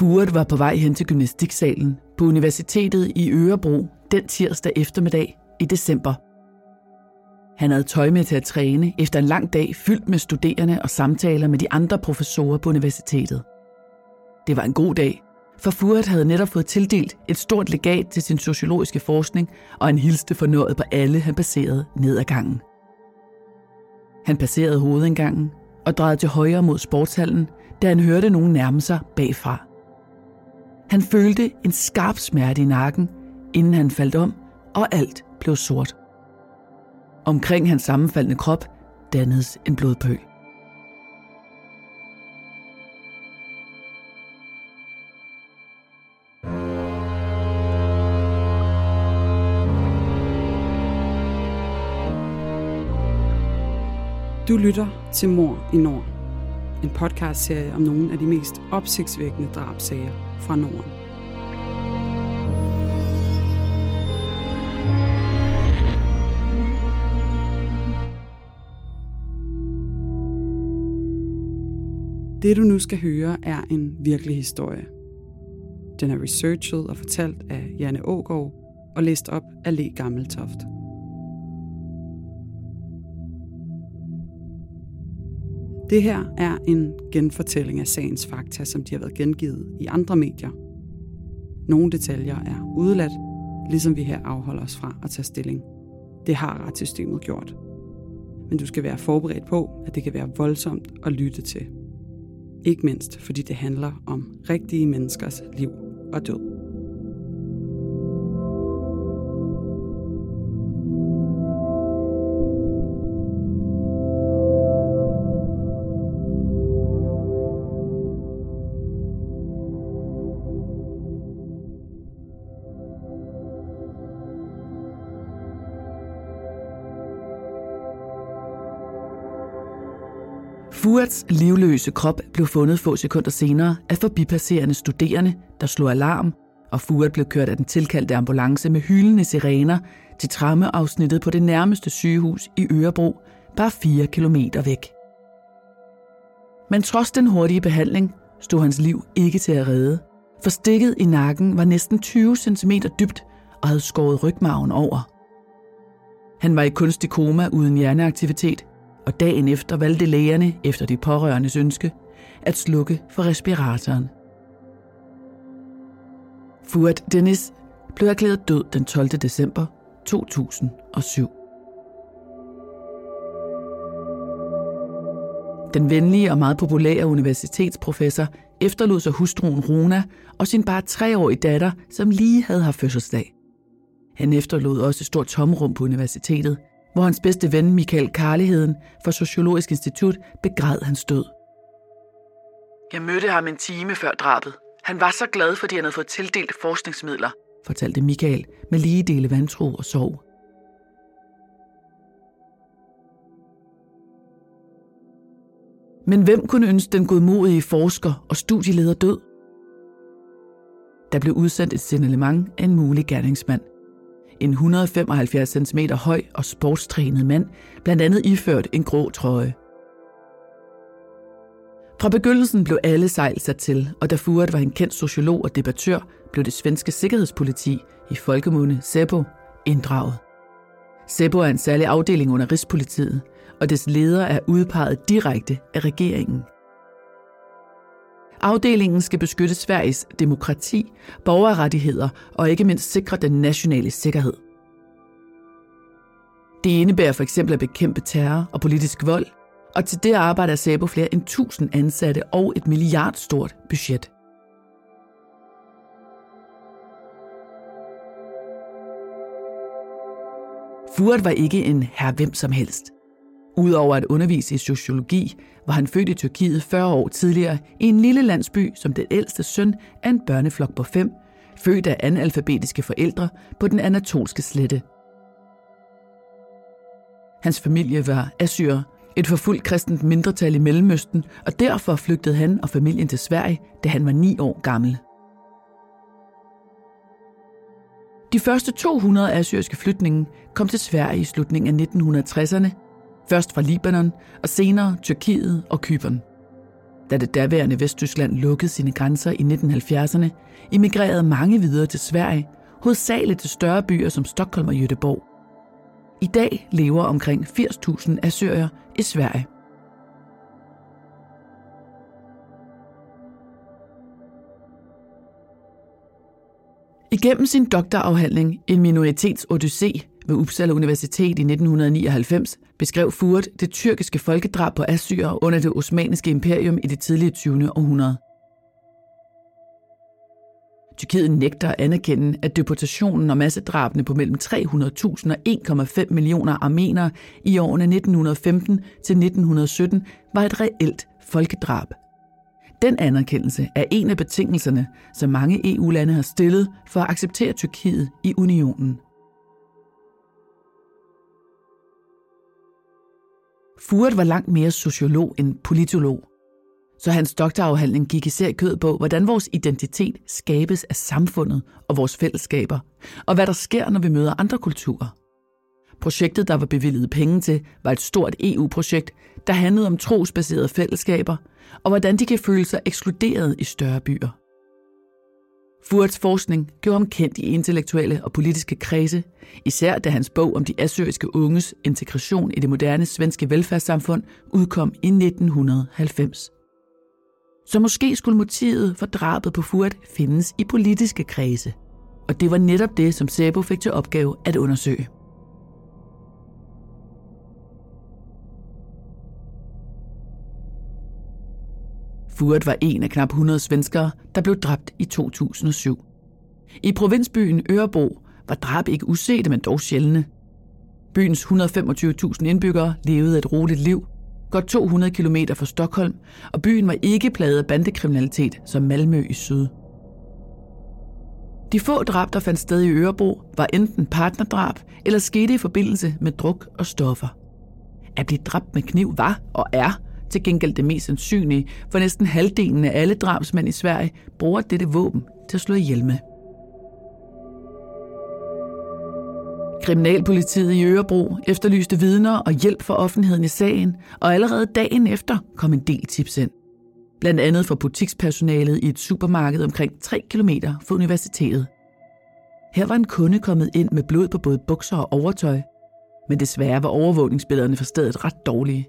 Furet var på vej hen til gymnastiksalen på Universitetet i Ørebro den tirsdag eftermiddag i december. Han havde tøj med til at træne efter en lang dag fyldt med studerende og samtaler med de andre professorer på universitetet. Det var en god dag, for Furet havde netop fået tildelt et stort legat til sin sociologiske forskning, og han hilste fornøjet på alle, han passerede ned ad gangen. Han passerede hovedindgangen og drejede til højre mod sportshallen, da han hørte nogen nærme sig bagfra. Han følte en skarp smerte i nakken, inden han faldt om, og alt blev sort. Omkring hans sammenfaldende krop dannedes en blodpøl. Du lytter til Mor i Nord. En podcastserie om nogle af de mest opsigtsvækkende drabsager fra Norden. Det du nu skal høre er en virkelig historie. Den er researchet og fortalt af Janne Ågaard og læst op af Le Gammeltoft. Det her er en genfortælling af sagens fakta, som de har været gengivet i andre medier. Nogle detaljer er udeladt, ligesom vi her afholder os fra at tage stilling. Det har retssystemet gjort. Men du skal være forberedt på, at det kan være voldsomt at lytte til. Ikke mindst fordi det handler om rigtige menneskers liv og død. Stuarts livløse krop blev fundet få sekunder senere af forbipasserende studerende, der slog alarm, og Fuert blev kørt af den tilkaldte ambulance med hyldende sirener til trammeafsnittet på det nærmeste sygehus i Ørebro, bare 4 kilometer væk. Men trods den hurtige behandling stod hans liv ikke til at redde, for stikket i nakken var næsten 20 cm dybt og havde skåret rygmarven over. Han var i kunstig koma uden hjerneaktivitet, og dagen efter valgte lægerne, efter de pårørendes ønske, at slukke for respiratoren. Fuad Dennis blev erklæret død den 12. december 2007. Den venlige og meget populære universitetsprofessor efterlod sig hustruen Rona og sin bare treårige datter, som lige havde haft fødselsdag. Han efterlod også et stort tomrum på universitetet, hvor hans bedste ven Michael Karligheden fra Sociologisk Institut begræd hans død. Jeg mødte ham en time før drabet. Han var så glad, fordi han havde fået tildelt forskningsmidler, fortalte Michael med lige dele vantro og sorg. Men hvem kunne ønske den godmodige forsker og studieleder død? Der blev udsendt et signalement af en mulig gerningsmand – en 175 cm høj og sportstrænet mand, blandt andet iført en grå trøje. Fra begyndelsen blev alle sejl sat til, og da Furet var en kendt sociolog og debattør, blev det svenske sikkerhedspoliti i folkemunde SEPO inddraget. SEPO er en særlig afdeling under Rigspolitiet, og dets leder er udpeget direkte af regeringen. Afdelingen skal beskytte Sveriges demokrati, borgerrettigheder og ikke mindst sikre den nationale sikkerhed. Det indebærer for eksempel at bekæmpe terror og politisk vold, og til det arbejder SABO flere end 1000 ansatte og et milliardstort budget. Furet var ikke en herre hvem som helst. Udover at undervise i sociologi, var han født i Tyrkiet 40 år tidligere i en lille landsby som den ældste søn af en børneflok på fem, født af analfabetiske forældre på den anatolske slette. Hans familie var assyrer, et forfulgt kristent mindretal i Mellemøsten, og derfor flygtede han og familien til Sverige, da han var ni år gammel. De første 200 assyriske flytninge kom til Sverige i slutningen af 1960'erne, først fra Libanon og senere Tyrkiet og Kypern. Da det daværende Vesttyskland lukkede sine grænser i 1970'erne, emigrerede mange videre til Sverige, hovedsageligt til større byer som Stockholm og Göteborg. I dag lever omkring 80.000 assyrier i Sverige. Igennem sin doktorafhandling En minoritets odyssé ved Uppsala Universitet i 1999 beskrev Furt det tyrkiske folkedrab på assyrer under det osmaniske imperium i det tidlige 20. århundrede. Tyrkiet nægter at anerkende, at deportationen og massedrabene på mellem 300.000 og 1,5 millioner armenere i årene 1915 til 1917 var et reelt folkedrab. Den anerkendelse er en af betingelserne, som mange EU-lande har stillet for at acceptere Tyrkiet i unionen. Furet var langt mere sociolog end politolog, så hans doktorafhandling gik især i kød på, hvordan vores identitet skabes af samfundet og vores fællesskaber, og hvad der sker, når vi møder andre kulturer. Projektet, der var bevilget penge til, var et stort EU-projekt, der handlede om trosbaserede fællesskaber, og hvordan de kan føle sig ekskluderet i større byer. Furts forskning gjorde ham kendt i intellektuelle og politiske kredse, især da hans bog om de assyriske unges integration i det moderne svenske velfærdssamfund udkom i 1990. Så måske skulle motivet for drabet på Furt findes i politiske kredse. Og det var netop det, som Sebo fik til opgave at undersøge. Furet var en af knap 100 svenskere, der blev dræbt i 2007. I provinsbyen Ørebro var drab ikke usete, men dog sjældne. Byens 125.000 indbyggere levede et roligt liv, godt 200 km fra Stockholm, og byen var ikke plaget af bandekriminalitet som Malmø i syd. De få drab, der fandt sted i Ørebro, var enten partnerdrab eller skete i forbindelse med druk og stoffer. At blive dræbt med kniv var og er til gengæld det mest sandsynlige, for næsten halvdelen af alle drabsmænd i Sverige bruger dette våben til at slå ihjel med. Kriminalpolitiet i Ørebro efterlyste vidner og hjælp fra offentligheden i sagen, og allerede dagen efter kom en del tips ind. Blandt andet fra butikspersonalet i et supermarked omkring 3 km fra universitetet. Her var en kunde kommet ind med blod på både bukser og overtøj, men desværre var overvågningsbillederne for stedet ret dårlige.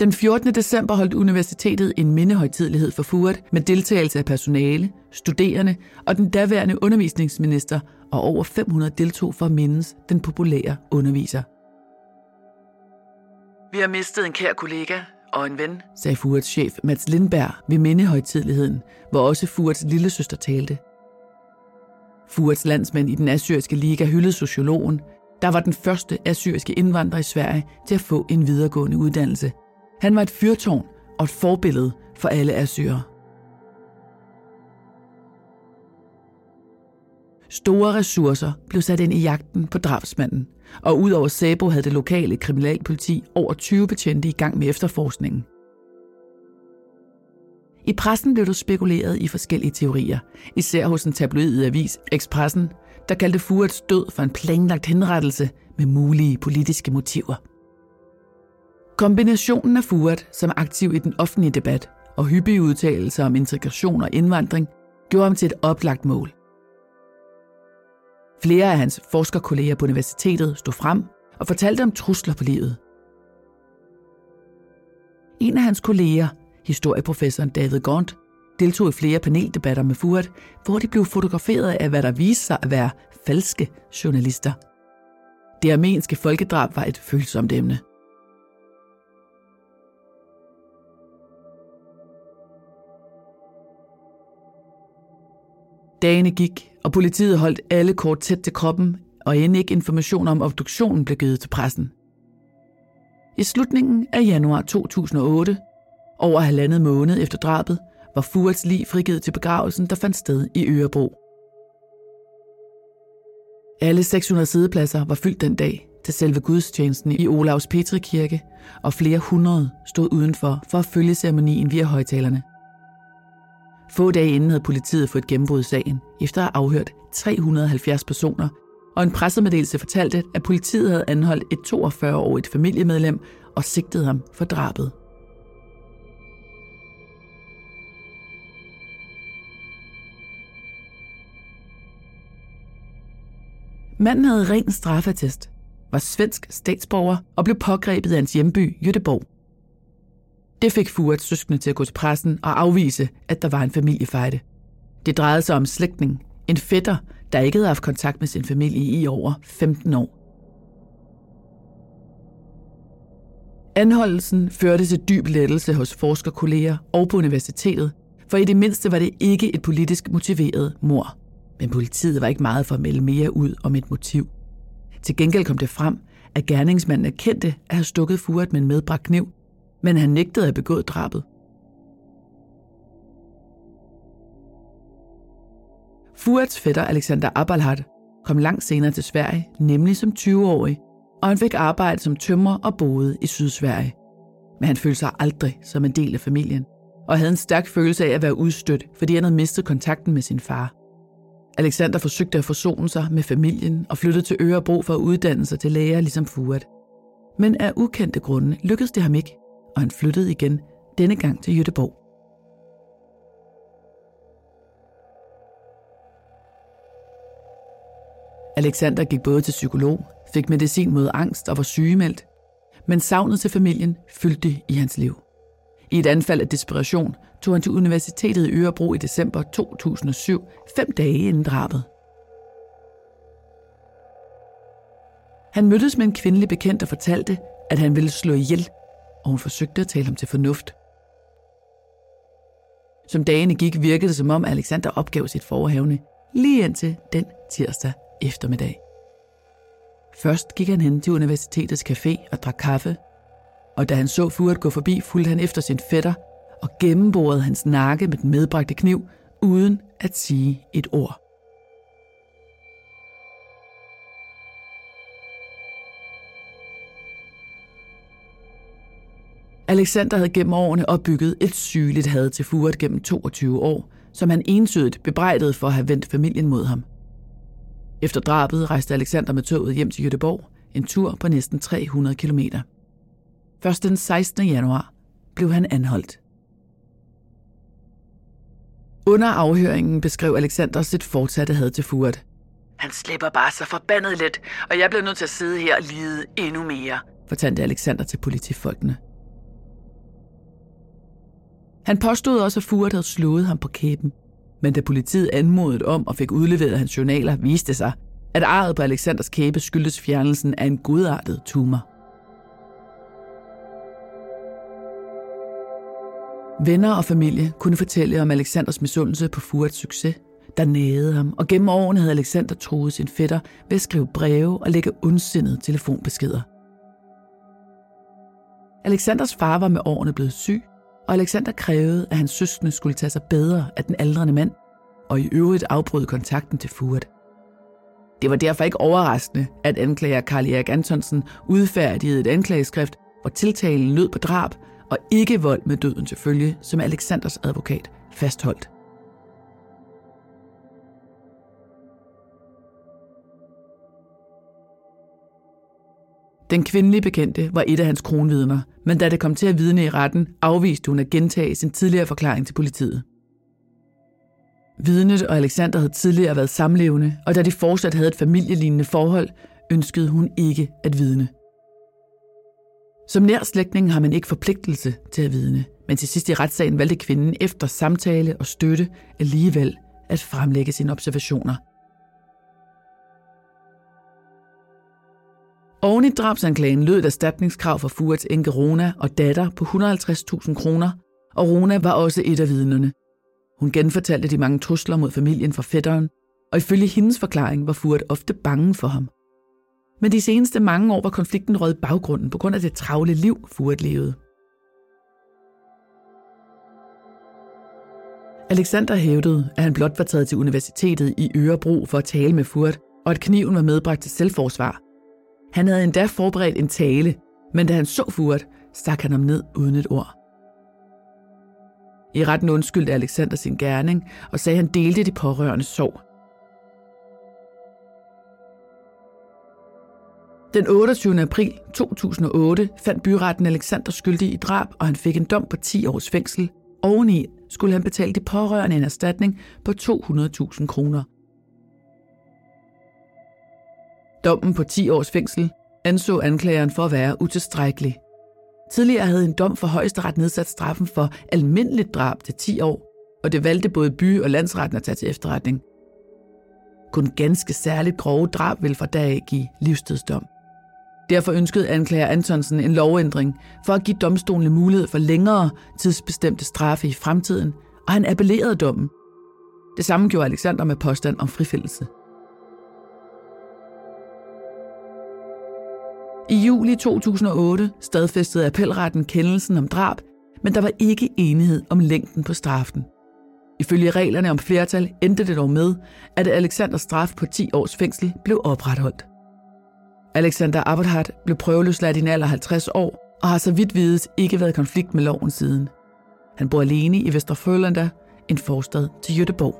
Den 14. december holdt universitetet en mindehøjtidlighed for Furet med deltagelse af personale, studerende og den daværende undervisningsminister, og over 500 deltog for at mindes den populære underviser. Vi har mistet en kær kollega og en ven, sagde Furets chef Mats Lindberg ved mindehøjtidligheden, hvor også Furets lille søster talte. Furets landsmænd i den assyriske liga hyldede sociologen, der var den første assyriske indvandrer i Sverige til at få en videregående uddannelse – han var et fyrtårn og et forbillede for alle assyrer. Store ressourcer blev sat ind i jagten på drabsmanden, og udover Sabo havde det lokale kriminalpoliti over 20 betjente i gang med efterforskningen. I pressen blev der spekuleret i forskellige teorier, især hos en tabloid avis, Expressen, der kaldte Furets død for en planlagt henrettelse med mulige politiske motiver. Kombinationen af Furet som aktiv i den offentlige debat og hyppige udtalelser om integration og indvandring gjorde ham til et oplagt mål. Flere af hans forskerkolleger på universitetet stod frem og fortalte om trusler på livet. En af hans kolleger, historieprofessoren David Gaunt, deltog i flere paneldebatter med Furet, hvor de blev fotograferet af, hvad der viste sig at være falske journalister. Det armenske folkedrab var et følsomt emne. Dagene gik, og politiet holdt alle kort tæt til kroppen, og end ikke information om obduktionen blev givet til pressen. I slutningen af januar 2008, over halvandet måned efter drabet, var Furets lig frigivet til begravelsen, der fandt sted i Ørebro. Alle 600 sædepladser var fyldt den dag til selve gudstjenesten i Olavs Petrikirke, og flere hundrede stod udenfor for at følge ceremonien via højtalerne. Få dage inden havde politiet fået gennembrud sagen, efter at have afhørt 370 personer, og en pressemeddelelse fortalte, at politiet havde anholdt et 42-årigt familiemedlem og sigtet ham for drabet. Manden havde ren straffetest, var svensk statsborger og blev pågrebet af hans hjemby, Jødeborg. Det fik Furet søskende til at gå til pressen og afvise, at der var en familiefejde. Det drejede sig om slægtning, en fætter, der ikke havde haft kontakt med sin familie i over 15 år. Anholdelsen førte til dyb lettelse hos forskerkolleger og på universitetet, for i det mindste var det ikke et politisk motiveret mor. Men politiet var ikke meget for at melde mere ud om et motiv. Til gengæld kom det frem, at gerningsmanden erkendte at have stukket Furet med en medbragt kniv, men han nægtede at begå drabet. Fuads fætter Alexander Abalhat kom langt senere til Sverige, nemlig som 20-årig, og han fik arbejde som tømrer og boede i Sydsverige. Men han følte sig aldrig som en del af familien, og havde en stærk følelse af at være udstødt, fordi han havde mistet kontakten med sin far. Alexander forsøgte at forsone sig med familien og flyttede til Ørebro for at uddanne sig til læger ligesom Furet. Men af ukendte grunde lykkedes det ham ikke, og han flyttede igen, denne gang til Jødeborg. Alexander gik både til psykolog, fik medicin mod angst og var sygemeldt, men savnet til familien fyldte i hans liv. I et anfald af desperation tog han til Universitetet i Ørebro i december 2007, fem dage inden drabet. Han mødtes med en kvindelig bekendt og fortalte, at han ville slå ihjel, og hun forsøgte at tale ham til fornuft. Som dagene gik, virkede det som om Alexander opgav sit forhavne, lige indtil den tirsdag eftermiddag. Først gik han hen til universitetets café og drak kaffe, og da han så Furet gå forbi, fulgte han efter sin fætter og gennemborede hans nakke med den medbragte kniv, uden at sige et ord. Alexander havde gennem årene opbygget et sygeligt had til Furet gennem 22 år, som han ensydigt bebrejdede for at have vendt familien mod ham. Efter drabet rejste Alexander med toget hjem til Göteborg, en tur på næsten 300 km. Først den 16. januar blev han anholdt. Under afhøringen beskrev Alexander sit fortsatte had til Furet. Han slipper bare så forbandet let, og jeg bliver nødt til at sidde her og lide endnu mere, fortalte Alexander til politifolkene. Han påstod også, at Furet havde slået ham på kæben, men da politiet anmodede om og fik udleveret hans journaler, viste sig, at arret på Alexanders kæbe skyldtes fjernelsen af en godartet tumor. Venner og familie kunne fortælle om Alexanders misundelse på Furets succes, der nagede ham, og gennem årene havde Alexander troet sin fætter ved at skrive breve og lægge ondsindede telefonbeskeder. Alexanders far var med årene blevet syg, og Alexander krævede, at hans søskende skulle tage sig bedre af den aldrende mand, og i øvrigt afbryde kontakten til Furet. Det var derfor ikke overraskende, at anklager Karl Erik Antonsen udfærdigede et anklageskrift, hvor tiltalen lød på drab og ikke vold med døden til følge, som Alexanders advokat fastholdt. Den kvindelige bekendte var et af hans kronvidner, men da det kom til at vidne i retten, afviste hun at gentage sin tidligere forklaring til politiet. Vidnet og Alexander havde tidligere været samlevende, og da de fortsat havde et familielignende forhold, ønskede hun ikke at vidne. Som nær slægtning har man ikke forpligtelse til at vidne, men til sidst i retssagen valgte kvinden efter samtale og støtte alligevel at fremlægge sine observationer. Oven i drabsanklagen lød et erstatningskrav for Furets enke Rona og datter på 150.000 kroner, og Rona var også et af vidnerne. Hun genfortalte de mange trusler mod familien fra fætteren, og ifølge hendes forklaring var Furt ofte bange for ham. Men de seneste mange år var konflikten røget baggrunden på grund af det travle liv, Furt levede. Alexander hævdede, at han blot var taget til universitetet i Ørebro for at tale med Furt, og at kniven var medbragt til selvforsvar. Han havde endda forberedt en tale, men da han så Furet, stak han ham ned uden et ord. I retten undskyldte Alexander sin gerning og sagde, at han delte de pårørende sorg. Den 28. april 2008 fandt byretten Alexander skyldig i drab, og han fik en dom på 10 års fængsel. Oveni skulle han betale de pårørende en erstatning på 200.000 kroner. Dommen på 10 års fængsel anså anklageren for at være utilstrækkelig. Tidligere havde en dom for højesteret nedsat straffen for almindeligt drab til 10 år, og det valgte både by- og landsretten at tage til efterretning. Kun ganske særligt grove drab vil fra dag af give livstidsdom. Derfor ønskede anklager Antonsen en lovændring for at give domstolene mulighed for længere tidsbestemte straffe i fremtiden, og han appellerede dommen. Det samme gjorde Alexander med påstand om frifældelse. I juli 2008 stadfæstede appelretten kendelsen om drab, men der var ikke enighed om længden på straffen. Ifølge reglerne om flertal endte det dog med, at Alexanders straf på 10 års fængsel blev opretholdt. Alexander Aberhardt blev prøveløsladt i en alder 50 år og har så vidt vides ikke været i konflikt med loven siden. Han bor alene i Vesterfrølanda, en forstad til Jødeborg.